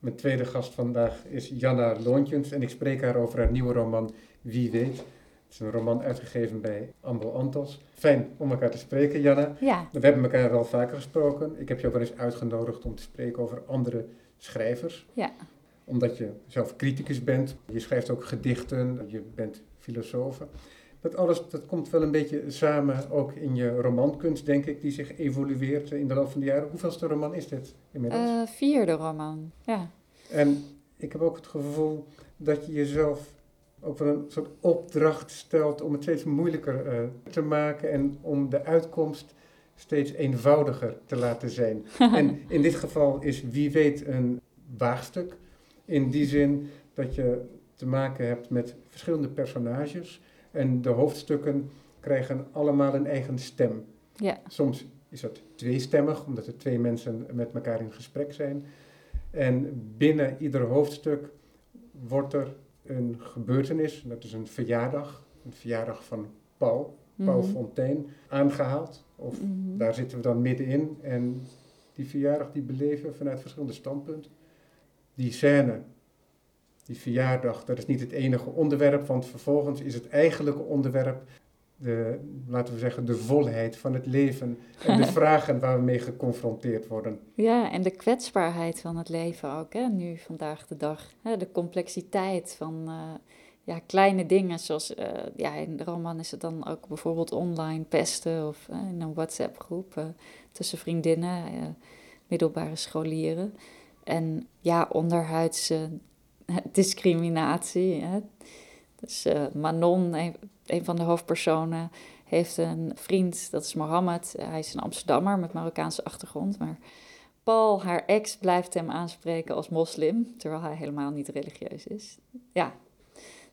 Mijn tweede gast vandaag is Janna Loontjens en ik spreek haar over haar nieuwe roman Wie weet. Het is een roman uitgegeven bij Ambel Antos. Fijn om elkaar te spreken, Janna. Ja. We hebben elkaar wel vaker gesproken. Ik heb je ook wel eens uitgenodigd om te spreken over andere schrijvers. Ja. Omdat je zelf criticus bent. Je schrijft ook gedichten, je bent filosoof. Dat alles dat komt wel een beetje samen ook in je romankunst, denk ik, die zich evolueert in de loop van de jaren. Hoeveelste roman is dit inmiddels? Uh, vierde roman, ja. En ik heb ook het gevoel dat je jezelf ook wel een soort opdracht stelt om het steeds moeilijker uh, te maken en om de uitkomst steeds eenvoudiger te laten zijn. en in dit geval is wie weet een waagstuk. In die zin dat je te maken hebt met verschillende personages en de hoofdstukken krijgen allemaal een eigen stem. Ja. Soms is dat tweestemmig, omdat er twee mensen met elkaar in gesprek zijn. En binnen ieder hoofdstuk wordt er een gebeurtenis, dat is een verjaardag, een verjaardag van Paul, Paul Mhm. Fontaine, aangehaald. Of Mhm. daar zitten we dan middenin. En die verjaardag die beleven we vanuit verschillende standpunten. Die scène, die verjaardag, dat is niet het enige onderwerp, want vervolgens is het eigenlijke onderwerp de, laten we zeggen, de volheid van het leven en de vragen waar we mee geconfronteerd worden. Ja, en de kwetsbaarheid van het leven ook, hè, nu vandaag de dag. Hè, de complexiteit van eh, ja, kleine dingen, zoals eh, ja, in de roman is het dan ook bijvoorbeeld online pesten of eh, in een WhatsApp-groep tussen vriendinnen, middelbare scholieren. En ja, onderhuidse discriminatie. Hè. Dus Manon, een, van de hoofdpersonen, heeft een vriend, dat is Mohammed. Hij is een Amsterdammer met Marokkaanse achtergrond, maar Paul, haar ex, blijft hem aanspreken als moslim, terwijl hij helemaal niet religieus is. Ja,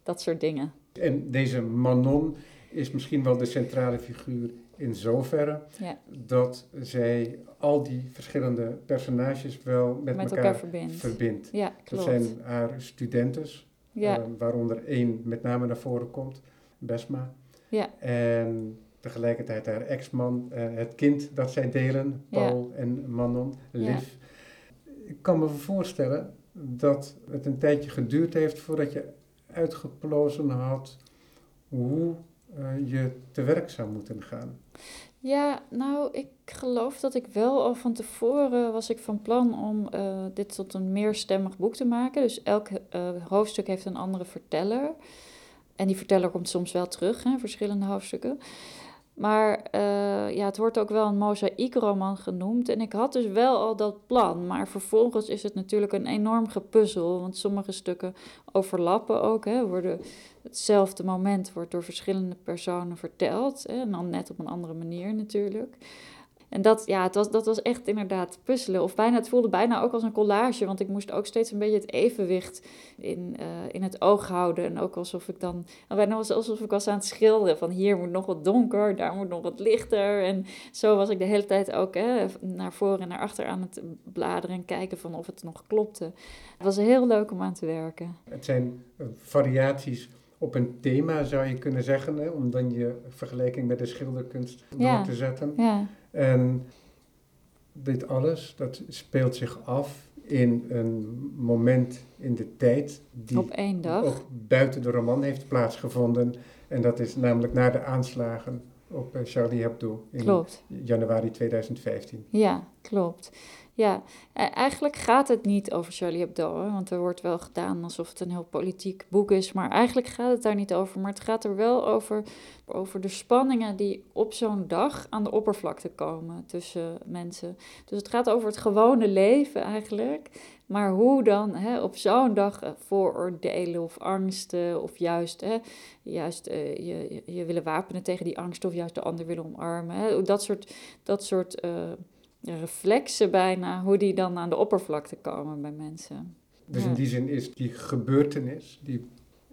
dat soort dingen. En deze Manon is misschien wel de centrale figuur in zoverre Ja, dat zij al die verschillende personages wel met, met elkaar, elkaar verbindt. verbindt. Ja, Dat zijn haar studentes, Ja, eh, waaronder één met name naar voren komt, Besma. ja, En tegelijkertijd haar ex-man, eh, het kind dat zij delen, Paul en Manon, Liv. Ik kan me voorstellen dat het een tijdje geduurd heeft voordat je uitgeplozen had hoe eh, je te werk zou moeten gaan. Ja, nou, ik geloof dat ik wel al van tevoren was ik van plan om eh, dit tot een meerstemmig boek te maken. Dus elk hoofdstuk heeft een andere verteller. En die verteller komt soms wel terug, hè, verschillende hoofdstukken. Maar eh, ja, het wordt ook wel een mozaïekroman genoemd. En ik had dus wel al dat plan. Maar vervolgens is het natuurlijk een enorm gepuzzel. Want sommige stukken overlappen ook. Hè, worden, hetzelfde moment wordt door verschillende personen verteld. Hè, en dan net op een andere manier natuurlijk. En dat, ja, het was, dat was echt inderdaad puzzelen. Of bijna, het voelde bijna ook als een collage. Want ik moest ook steeds een beetje het evenwicht in, eh, in het oog houden. En ook alsof ik dan, bijna was alsof ik was aan het schilderen. Van hier moet nog wat donker, daar moet nog wat lichter. En zo was ik de hele tijd ook hè, naar voren en naar achter aan het bladeren. En kijken van of het nog klopte. Het was heel leuk om aan te werken. Het zijn eh, variaties op een thema, zou je kunnen zeggen, hè, om dan je vergelijking met de schilderkunst Ja. door te zetten. Ja, En dit alles, dat speelt zich af in een moment in de tijd die op één dag. ook buiten de roman heeft plaatsgevonden. En dat is namelijk na de aanslagen op eh, Charlie Hebdo in Klopt. januari 2015. Ja, klopt. Ja, e- eigenlijk gaat het niet over Charlie Hebdo, hè, want er wordt wel gedaan alsof het een heel politiek boek is, maar eigenlijk gaat het daar niet over. Maar het gaat er wel over, over de spanningen die op zo'n dag aan de oppervlakte komen tussen mensen. Dus het gaat over het gewone leven eigenlijk, maar hoe dan hè, op zo'n dag eh, vooroordelen of angsten of juist, hè, juist eh, je, je- willen wapenen tegen die angst of juist de ander willen omarmen. Hè, dat soort, dat soort eh, reflexen bijna, hoe die dan aan de oppervlakte komen bij mensen. Dus Ja. in die zin is die gebeurtenis, die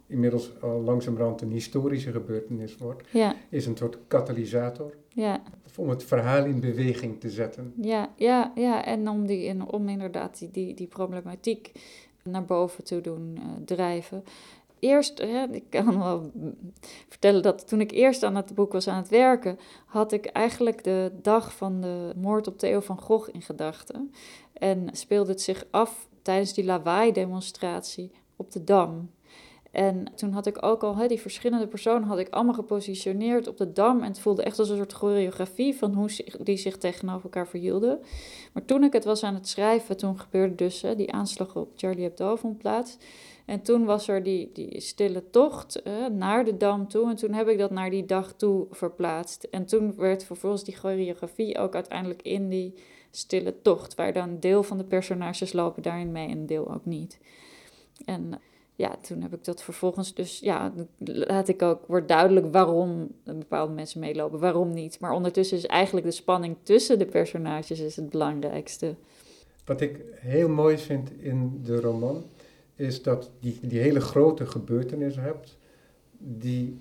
inmiddels al langzamerhand een historische gebeurtenis wordt, Ja, is een soort katalysator ja, om het verhaal in beweging te zetten. ja, ja, ja. En om, die, en om inderdaad die, die, die problematiek naar boven te doen eh, drijven. Eerst, ik kan wel vertellen dat toen ik eerst aan het boek was aan het werken, had ik eigenlijk de dag van de moord op Theo van Gogh in gedachten. En speelde het zich af tijdens die lawaai-demonstratie op de Dam. En toen had ik ook al, hè, die verschillende personen had ik allemaal gepositioneerd op de dam. En het voelde echt als een soort choreografie van hoe die zich tegenover elkaar verhielden. Maar toen ik het was aan het schrijven, toen gebeurde dus die aanslag op Charlie Hebdo vond plaats. En toen was er die, die stille tocht naar de dam toe. En toen heb ik dat naar die dag toe verplaatst. En toen werd vervolgens die choreografie ook uiteindelijk in die stille tocht. Waar dan een deel van de personages lopen daarin mee en deel ook niet. En ja, toen heb ik dat vervolgens dus, ja, laat ik ook, wordt duidelijk waarom bepaalde mensen meelopen, waarom niet. Maar ondertussen is eigenlijk de spanning tussen de personages is het belangrijkste. Wat ik heel mooi vind in de roman, is dat die, die hele grote gebeurtenis hebt, die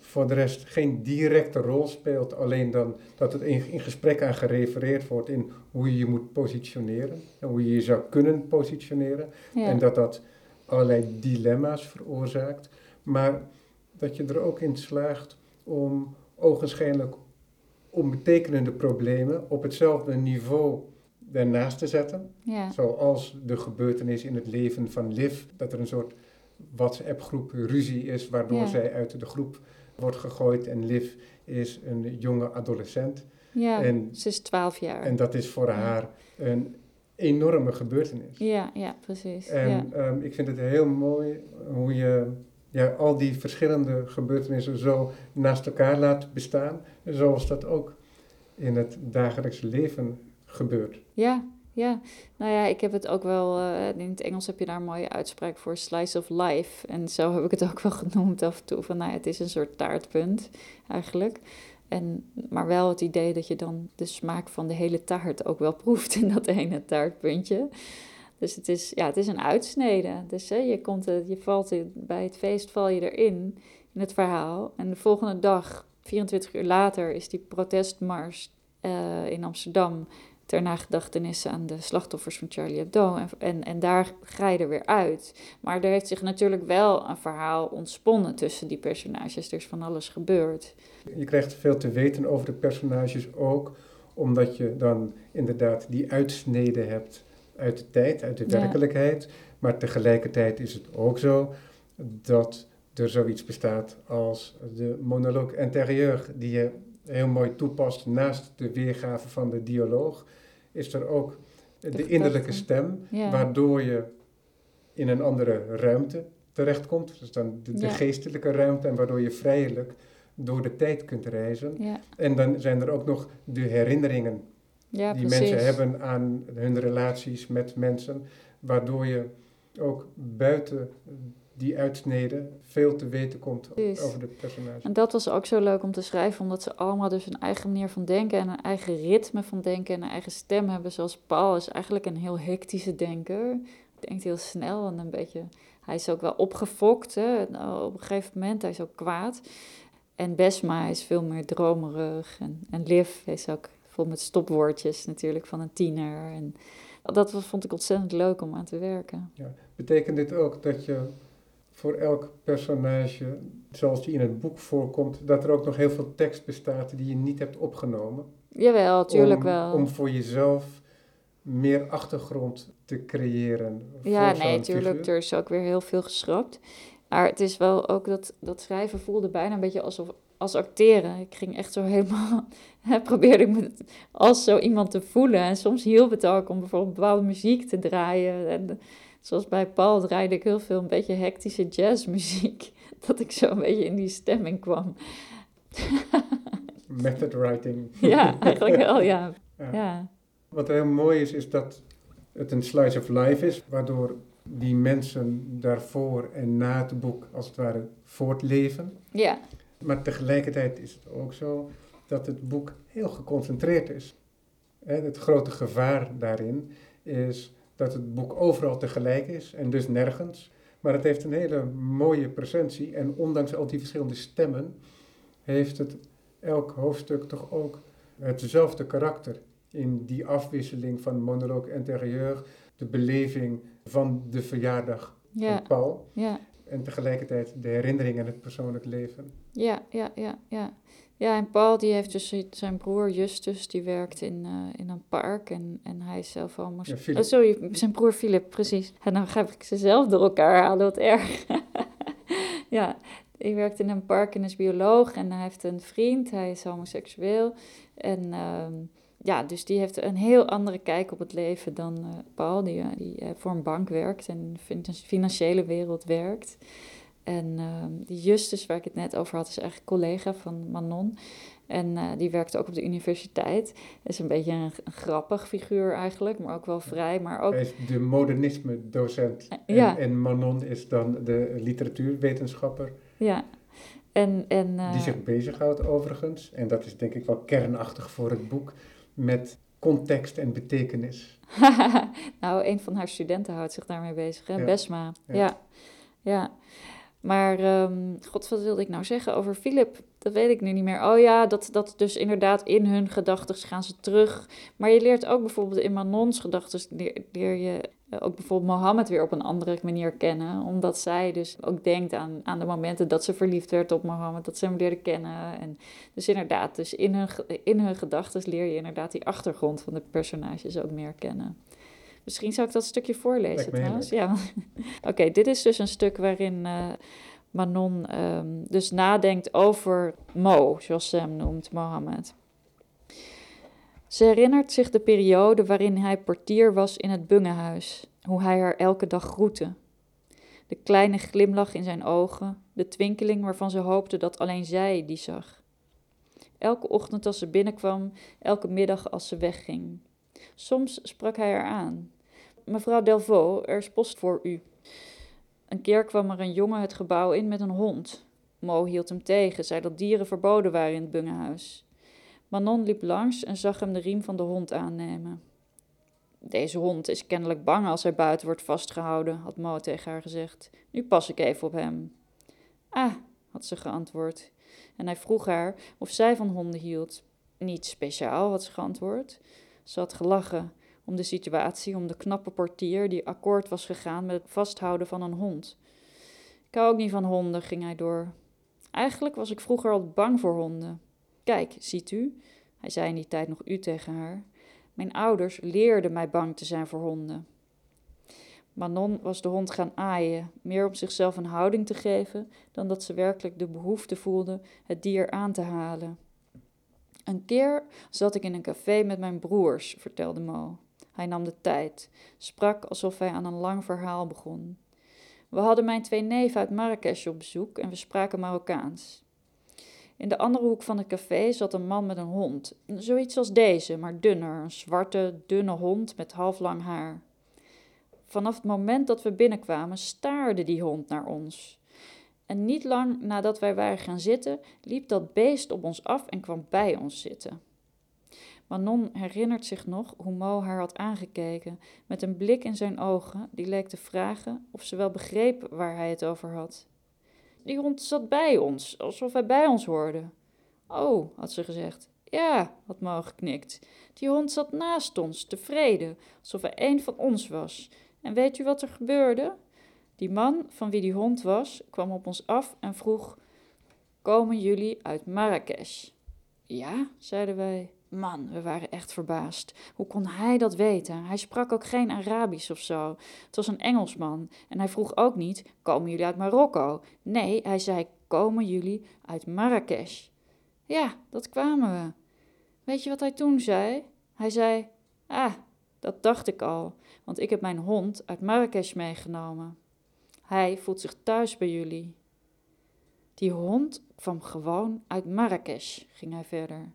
voor de rest geen directe rol speelt, alleen dan dat het in, in gesprek aan gerefereerd wordt in hoe je je moet positioneren en hoe je je zou kunnen positioneren. En dat dat allerlei dilemma's veroorzaakt, maar dat je er ook in slaagt om ogenschijnlijk onbetekenende problemen op hetzelfde niveau daarnaast te zetten. Ja. Zoals de gebeurtenis in het leven van Liv, dat er een soort WhatsApp-groep ruzie is, waardoor zij uit de groep wordt gegooid. En Liv is een jonge adolescent. Ja, en, ze is twaalf jaar. En dat is voor haar een enorme gebeurtenis. Ja, ja, precies. En ja. Ehm, ik vind het heel mooi hoe je ja, al die verschillende gebeurtenissen zo naast elkaar laat bestaan. Zoals dat ook in het dagelijkse leven gebeurt. Ja, ja. Nou ja, ik heb het ook wel, uh, in het Engels heb je daar een mooie uitspraak voor, slice of life. En zo heb ik het ook wel genoemd af en toe, van nou, het is een soort taartpunt eigenlijk. En, maar wel het idee dat je dan de smaak van de hele taart ook wel proeft in dat ene taartpuntje. Dus het is, ja, het is een uitsnede. Dus hè, je, komt, je valt bij het feest val je erin, in het verhaal. En de volgende dag, 24 uur later, is die protestmars uh, in Amsterdam ter nagedachtenis aan de slachtoffers van Charlie Hebdo. En, en, en, daar ga je er weer uit. Maar er heeft zich natuurlijk wel een verhaal ontsponnen tussen die personages. Er is van alles gebeurd. Je krijgt veel te weten over de personages ook, omdat je dan inderdaad die uitsneden hebt uit de tijd, uit de werkelijkheid. Maar tegelijkertijd is het ook zo dat er zoiets bestaat als de monologue intérieur, die je heel mooi toepast naast de weergave van de dialoog, is er ook de, innerlijke stem, waardoor je in een andere ruimte terechtkomt. Dus dan de, geestelijke ruimte en waardoor je vrijelijk door de tijd kunt reizen. Ja. En dan zijn er ook nog de herinneringen die mensen hebben aan hun relaties met mensen, waardoor je ook buiten die uitsneden veel te weten komt over de personages. En dat was ook zo leuk om te schrijven, omdat ze allemaal dus een eigen manier van denken en een eigen ritme van denken en een eigen stem hebben. Zoals Paul is eigenlijk een heel hectische denker. Denkt heel snel en een beetje. Hij is ook wel opgefokt hè, op een gegeven moment. Hij is ook kwaad. En Besma is veel meer dromerig. En, en Liv is ook vol met stopwoordjes natuurlijk van een tiener. En dat vond ik ontzettend leuk om aan te werken. Ja. Betekent dit ook dat je voor elk personage, zoals die in het boek voorkomt, dat er ook nog heel veel tekst bestaat die je niet hebt opgenomen. Jawel, tuurlijk wel. Om voor jezelf meer achtergrond te creëren. Ja, nee, tuurlijk. Er is ook weer heel veel geschrapt. Maar het is wel ook dat, dat schrijven voelde bijna een beetje alsof als acteren. Ik ging echt zo helemaal. probeerde ik me als zo iemand te voelen. En soms hielp het ook om bijvoorbeeld bepaalde muziek te draaien. En zoals bij Paul draaide ik heel veel een beetje hectische jazzmuziek. Dat ik zo een beetje in die stemming kwam. Method writing. ja, eigenlijk wel, ja. ja. Wat heel mooi is, is dat het een slice of life is, waardoor die mensen daarvoor en na het boek als het ware voortleven. Ja. Maar tegelijkertijd is het ook zo dat het boek heel geconcentreerd is. Het grote gevaar daarin is dat het boek overal tegelijk is en dus nergens. Maar het heeft een hele mooie presentie en ondanks al die verschillende stemmen heeft het elk hoofdstuk toch ook hetzelfde karakter. In die afwisseling van monoloog interieur, de beleving van de verjaardag van Paul. Ja. En tegelijkertijd de herinnering en het persoonlijk leven. Ja, ja, ja, ja. Ja, en Paul die heeft dus zijn broer Justus, die werkt in, uh, in een park en, en hij is zelf. Ja, oh, sorry, zijn broer Philip, precies. En dan ga ik ze zelf door elkaar halen, wat erg. ja, hij werkt in een park en is bioloog en hij heeft een vriend, hij is homoseksueel. En uh, ja, dus die heeft een heel andere kijk op het leven dan uh, Paul, die, die voor een bank werkt en in de financiële wereld werkt. En uh, die Justus, waar ik het net over had, is eigenlijk collega van Manon. En uh, die werkt ook op de universiteit. Is een beetje een, grappig figuur eigenlijk, maar ook wel vrij. Maar ook... Hij is de modernisme-docent. Uh, ja. en, en, Manon is dan de literatuurwetenschapper. Ja. En, en, uh... Die zich bezighoudt overigens, en dat is denk ik wel kernachtig voor het boek, met context en betekenis. nou, een van haar studenten houdt zich daarmee bezig, hè? Besma. ja. ja. ja. Maar, um, god, wat wilde ik nou zeggen over Philip? Dat weet ik nu niet meer. Oh ja, dat, dat dus inderdaad in hun gedachten gaan ze terug. Maar je leert ook bijvoorbeeld in Manons gedachten, leer, je eh, ook bijvoorbeeld Mohammed weer op een andere manier kennen. Omdat zij dus ook denkt aan, aan de momenten dat ze verliefd werd op Mohammed, dat ze hem leerde kennen. En dus inderdaad, dus in hun, in hun gedachten leer je inderdaad die achtergrond van de personages ook meer kennen. Misschien zou ik dat stukje voorlezen trouwens. Ja. Oké, dit is dus een stuk waarin uh, Manon um, dus nadenkt over Mo, zoals ze hem noemt, Mohammed. Ze herinnert zich de periode waarin hij portier was in het bungehuis, hoe hij haar elke dag groette. De kleine glimlach in zijn ogen, de twinkeling waarvan ze hoopte dat alleen zij die zag. Elke ochtend als ze binnenkwam, elke middag als ze wegging. Soms sprak hij haar aan, Mevrouw Delvaux, er is post voor u. Een keer kwam er een jongen het gebouw in met een hond. Mo hield hem tegen, zei dat dieren verboden waren in het bungehuis. Manon liep langs en zag hem de riem van de hond aannemen. Deze hond is kennelijk bang als hij buiten wordt vastgehouden, had Mo tegen haar gezegd. Nu pas ik even op hem. Ah, had ze geantwoord. En hij vroeg haar of zij van honden hield. Niet speciaal, had ze geantwoord. Ze had gelachen om de situatie, om de knappe portier die akkoord was gegaan met het vasthouden van een hond. Ik hou ook niet van honden, ging hij door. Eigenlijk was ik vroeger al bang voor honden. Kijk, ziet u, hij zei in die tijd nog u tegen haar. Mijn ouders leerden mij bang te zijn voor honden. Manon was de hond gaan aaien, meer om zichzelf een houding te geven dan dat ze werkelijk de behoefte voelde het dier aan te halen. Een keer zat ik in een café met mijn broers, vertelde Mo. Hij nam de tijd, sprak alsof hij aan een lang verhaal begon. We hadden mijn twee neven uit Marrakesh op bezoek en we spraken Marokkaans. In de andere hoek van het café zat een man met een hond, zoiets als deze, maar dunner, een zwarte, dunne hond met halflang haar. Vanaf het moment dat we binnenkwamen staarde die hond naar ons. En niet lang nadat wij waren gaan zitten, liep dat beest op ons af en kwam bij ons zitten. Manon herinnert zich nog hoe Mo haar had aangekeken, met een blik in zijn ogen die leek te vragen of ze wel begreep waar hij het over had. Die hond zat bij ons, alsof hij bij ons hoorde. Oh, had ze gezegd. Ja, had Mo geknikt. Die hond zat naast ons, tevreden, alsof hij een van ons was. En weet u wat er gebeurde? Die man, van wie die hond was, kwam op ons af en vroeg: Komen jullie uit Marrakesh? Ja, zeiden wij. Man, we waren echt verbaasd. Hoe kon hij dat weten? Hij sprak ook geen Arabisch of zo. Het was een Engelsman. En hij vroeg ook niet: Komen jullie uit Marokko? Nee, hij zei: Komen jullie uit Marrakesh? Ja, dat kwamen we. Weet je wat hij toen zei? Hij zei: Ah, dat dacht ik al, want ik heb mijn hond uit Marrakesh meegenomen. Hij voelt zich thuis bij jullie. Die hond kwam gewoon uit Marrakesh, ging hij verder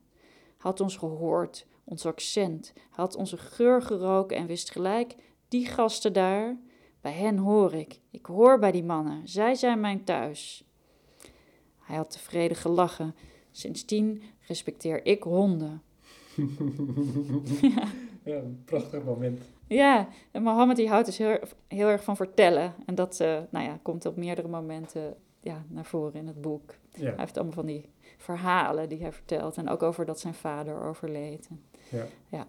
had ons gehoord, ons accent, had onze geur geroken en wist gelijk, die gasten daar, bij hen hoor ik. Ik hoor bij die mannen, zij zijn mijn thuis. Hij had tevreden gelachen. Sindsdien respecteer ik honden. ja. ja, een prachtig moment. Ja, en Mohammed die houdt dus heel, heel erg van vertellen. En dat uh, nou ja, komt op meerdere momenten ja, naar voren in het boek. Ja. Hij heeft allemaal van die verhalen die hij vertelt. En ook over dat zijn vader overleed. Ja. ja.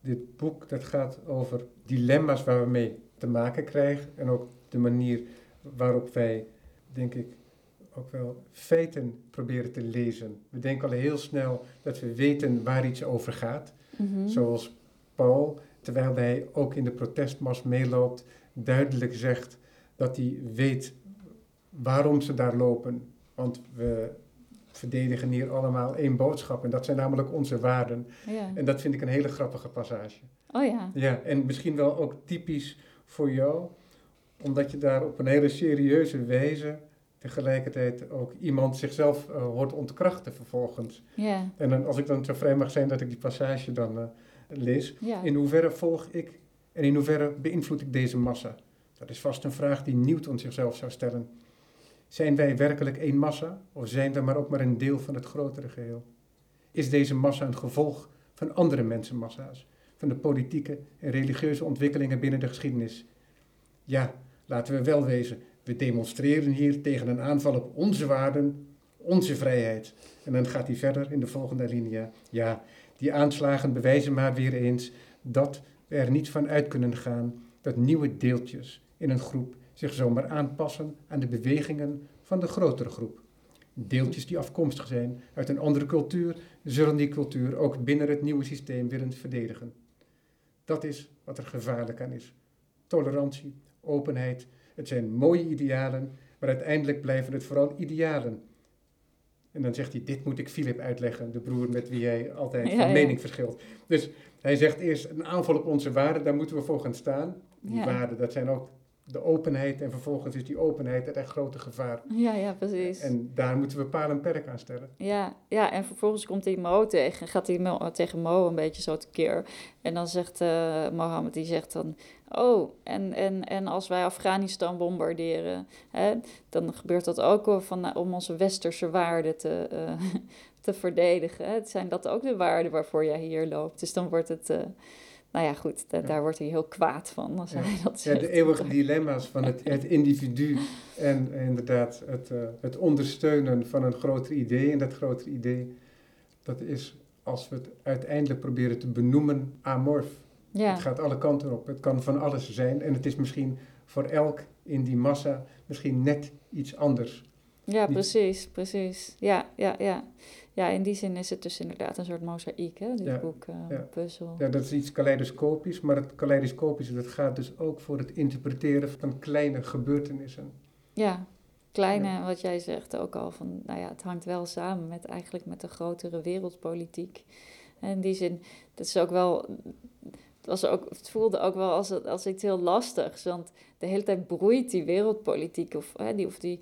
Dit boek dat gaat over dilemma's waar we mee te maken krijgen. En ook de manier waarop wij, denk ik, ook wel feiten proberen te lezen. We denken al heel snel dat we weten waar iets over gaat. Mhm. Zoals Paul, terwijl hij ook in de protestmars meeloopt, duidelijk zegt dat hij weet waarom ze daar lopen. Want we verdedigen hier allemaal één boodschap en dat zijn namelijk onze waarden. Ja. En dat vind ik een hele grappige passage. Oh ja. Ja, en misschien wel ook typisch voor jou, omdat je daar op een hele serieuze wijze tegelijkertijd ook iemand zichzelf eh, hoort ontkrachten vervolgens. Ja. En dan, als ik dan zo vrij mag zijn dat ik die passage dan eh, lees. Ja. In hoeverre volg ik en in hoeverre beïnvloed ik deze massa? Dat is vast een vraag die Newton zichzelf zou stellen. Zijn wij werkelijk één massa of zijn we maar ook maar een deel van het grotere geheel? Is deze massa een gevolg van andere mensenmassa's, van de politieke en religieuze ontwikkelingen binnen de geschiedenis? Ja, laten we wel wezen, we demonstreren hier tegen een aanval op onze waarden, onze vrijheid. En dan gaat hij verder in de volgende alinea. Ja, die aanslagen bewijzen maar weer eens dat we er niet van uit kunnen gaan dat nieuwe deeltjes in een groep zich zomaar aanpassen aan de bewegingen van de grotere groep. Deeltjes die afkomstig zijn uit een andere cultuur, zullen die cultuur ook binnen het nieuwe systeem willen verdedigen. Dat is wat er gevaarlijk aan is. Tolerantie, openheid, het zijn mooie idealen, maar uiteindelijk blijven het vooral idealen. En dan zegt hij, dit moet ik Filip uitleggen, de broer met wie hij altijd Ja, van ja. mening verschilt. Dus hij zegt eerst een aanval op onze waarden, daar moeten we voor gaan staan. Die Ja. waarden, dat zijn ook de openheid en vervolgens is die openheid het echt grote gevaar. Ja, ja, precies. En daar moeten we paal en perk aan stellen. Ja, ja, en vervolgens komt hij Mo tegen. Gaat hij Mo, tegen Mo een beetje zo tekeer. En dan zegt eh Mohammed, die zegt dan... Oh, en, en, en als wij Afghanistan bombarderen... Hè, dan gebeurt dat ook wel van, eh, om onze westerse waarden te, eh, te verdedigen. Hè. Zijn dat ook de waarden waarvoor jij hier loopt? Dus dan wordt het... eh, nou ja, goed, da- Ja. daar wordt hij heel kwaad van als Ja. hij dat Ja, zegt. de eeuwige dilemma's van het, het individu en inderdaad het, eh, het ondersteunen van een groter idee. En dat grotere idee, dat is als we het uiteindelijk proberen te benoemen amorf. Ja, Het gaat alle kanten op. Het kan van alles zijn en het is misschien voor elk in die massa misschien net iets anders. Ja precies, precies. Ja, ja, ja. Ja, in die zin is het dus inderdaad een soort mozaïek, hè, dit Ja, boek, eh, ja. puzzel. Ja, dat is iets kaleidoscopisch, maar het kaleidoscopische dat gaat dus ook voor het interpreteren van kleine gebeurtenissen. Ja, kleine, wat jij zegt ook al, van, nou ja, het hangt wel samen met eigenlijk met de grotere wereldpolitiek. En in die zin, dat is ook wel, het, was ook, het voelde ook wel als, als iets heel lastigs, want de hele tijd broeit die wereldpolitiek, of, hè, die, of die,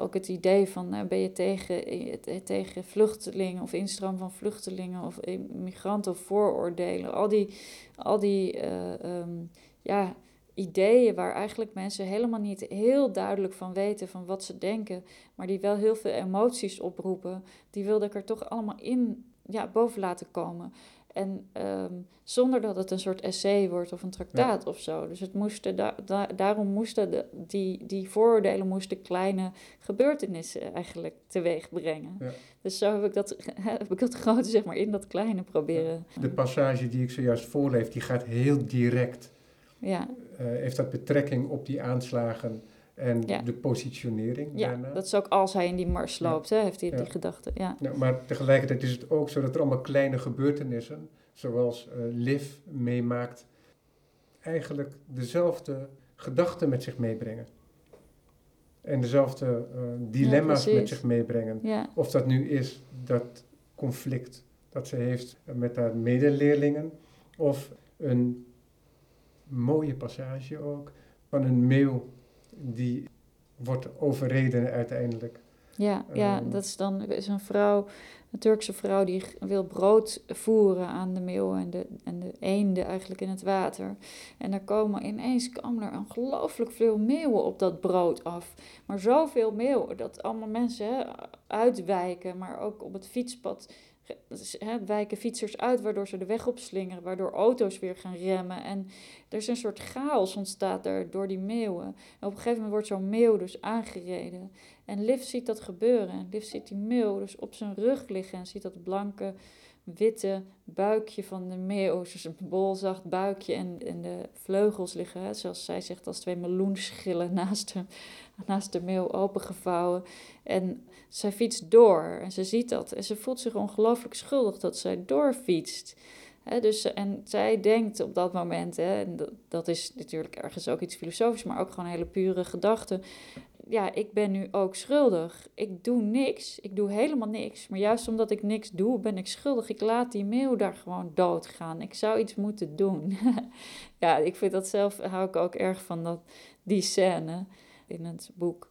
ook het idee van, nou, ben je tegen, eh, tegen vluchtelingen of instroom van vluchtelingen of migranten of vooroordelen, al die, al die, eh, ehm, ja ideeën waar eigenlijk mensen helemaal niet heel duidelijk van weten van wat ze denken, maar die wel heel veel emoties oproepen, die wilde ik er toch allemaal in ja, boven laten komen. En ehm, zonder dat het een soort essay wordt of een traktaat of zo. Dus het moesten da da- daarom moesten de, die, die vooroordelen moesten kleine gebeurtenissen eigenlijk teweeg brengen. Ja. Dus zo heb ik dat, heb ik dat grote zeg maar in dat kleine proberen. De passage die ik zojuist voorleef, die gaat heel direct. Ja, eh, heeft dat betrekking op die aanslagen en Ja. de positionering ja daarna? dat is ook als hij in die mars Ja. loopt, hè, heeft hij die gedachte. Ja. Maar tegelijkertijd is het ook zo dat er allemaal kleine gebeurtenissen, zoals eh Liv meemaakt, eigenlijk dezelfde gedachten met zich meebrengen. En dezelfde eh, dilemma's met zich meebrengen. Ja, Of dat nu is dat conflict dat ze heeft met haar medeleerlingen, of een mooie passage ook van een meeuw die wordt overreden uiteindelijk. ja, ja Ehm. dat is dan is een vrouw, een Turkse vrouw die wil brood voeren aan de meeuwen en de, en de eenden eigenlijk in het water. En daar komen ineens komen er ongelooflijk veel meeuwen op dat brood af. Maar zoveel meeuwen dat allemaal mensen hè, uitwijken, maar ook op het fietspad hè, wijken fietsers uit, waardoor ze de weg opslingeren, waardoor auto's weer gaan remmen. En er is een soort chaos ontstaat daar door die meeuwen. En op een gegeven moment wordt zo'n meeuw dus aangereden. En Liv ziet dat gebeuren. En Liv ziet die meeuw dus op zijn rug liggen en ziet dat blanke witte buikje van de meeuw, dus een bolzacht buikje en, en de vleugels liggen, zoals zij zegt, als twee meloenschillen naast de, naast de meeuw opengevouwen. En zij fietst door en ze ziet dat en ze voelt zich ongelooflijk schuldig dat zij doorfietst. He, dus, en zij denkt op dat moment, hè, en dat, dat, is natuurlijk ergens ook iets filosofisch, maar ook gewoon hele pure gedachte. Ja, ik ben nu ook schuldig. Ik doe niks. Ik doe helemaal niks. Maar juist omdat ik niks doe, ben ik schuldig. Ik laat die meeuw daar gewoon doodgaan. Ik zou iets moeten doen. ja, ik vind dat zelf, hou ik ook erg van dat, die scène in het boek.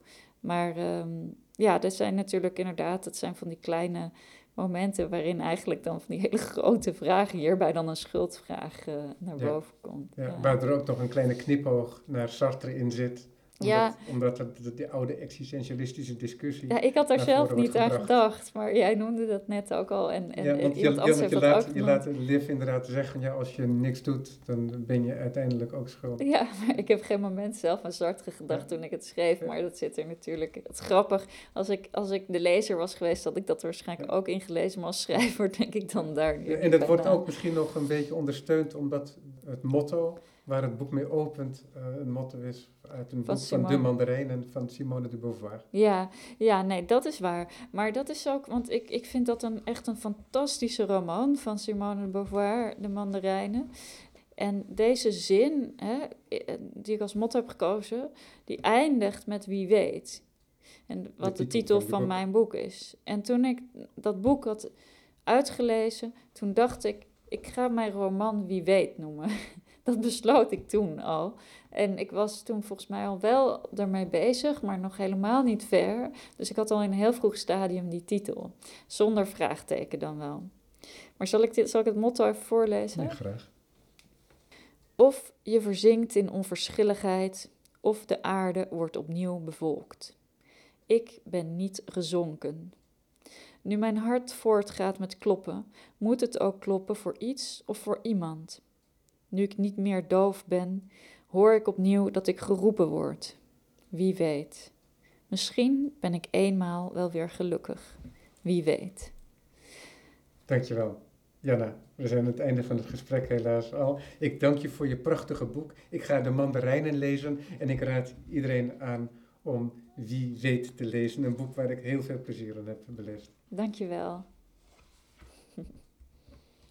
Maar um, ja, dat zijn natuurlijk inderdaad, dat zijn van die kleine momenten waarin eigenlijk dan van die hele grote vragen hierbij dan een schuldvraag uh, naar boven komt. Ja, ja. Waar er ook nog een kleine knipoog naar Sartre in zit. Omdat, ja. omdat het die oude existentialistische discussie. Ja, ik had daar zelf niet aan gedacht, maar jij noemde dat net ook al. En, en, ja, want je, je, je, laat, je laat Liv inderdaad zeggen: ja, als je niks doet, dan ben je uiteindelijk ook schuldig. Ja, maar ik heb geen moment zelf aan Sartre gedacht toen ik het schreef, maar dat zit er natuurlijk. Het is grappig, als ik, als ik de lezer was geweest, had ik dat waarschijnlijk ook ingelezen, maar als schrijver denk ik dan daar nu. en dat wordt ook misschien nog een beetje ondersteund, omdat het motto waar het boek mee opent, uh, een motto is uit een van boek Simone. van De Mandarijn en van Simone de Beauvoir. Ja, ja, nee, dat is waar. Maar dat is ook, want ik, ik vind dat een, echt een fantastische roman van Simone de Beauvoir, De Mandarijnen. En deze zin, hè, die ik als motto heb gekozen, die eindigt met wie weet. En wat de, titel, van, van mijn boek is. En toen ik dat boek had uitgelezen, toen dacht ik, ik ga mijn roman Wie weet noemen. Dat besloot ik toen al. En ik was toen volgens mij al wel ermee bezig, maar nog helemaal niet ver. Dus ik had al in een heel vroeg stadium die titel. Zonder vraagteken dan wel. Maar zal ik, dit, zal ik het motto even voorlezen? Ja, graag. Of je verzinkt in onverschilligheid, of de aarde wordt opnieuw bevolkt. Ik ben niet gezonken. Nu mijn hart voortgaat met kloppen, moet het ook kloppen voor iets of voor iemand. Nu ik niet meer doof ben, hoor ik opnieuw dat ik geroepen word. Wie weet. Misschien ben ik eenmaal wel weer gelukkig. Wie weet. Dankjewel. Janna, we zijn aan het einde van het gesprek helaas al. Ik dank je voor je prachtige boek. Ik ga de mandarijnen lezen en ik raad iedereen aan om Wie weet te lezen. Een boek waar ik heel veel plezier aan heb beleefd. Dankjewel.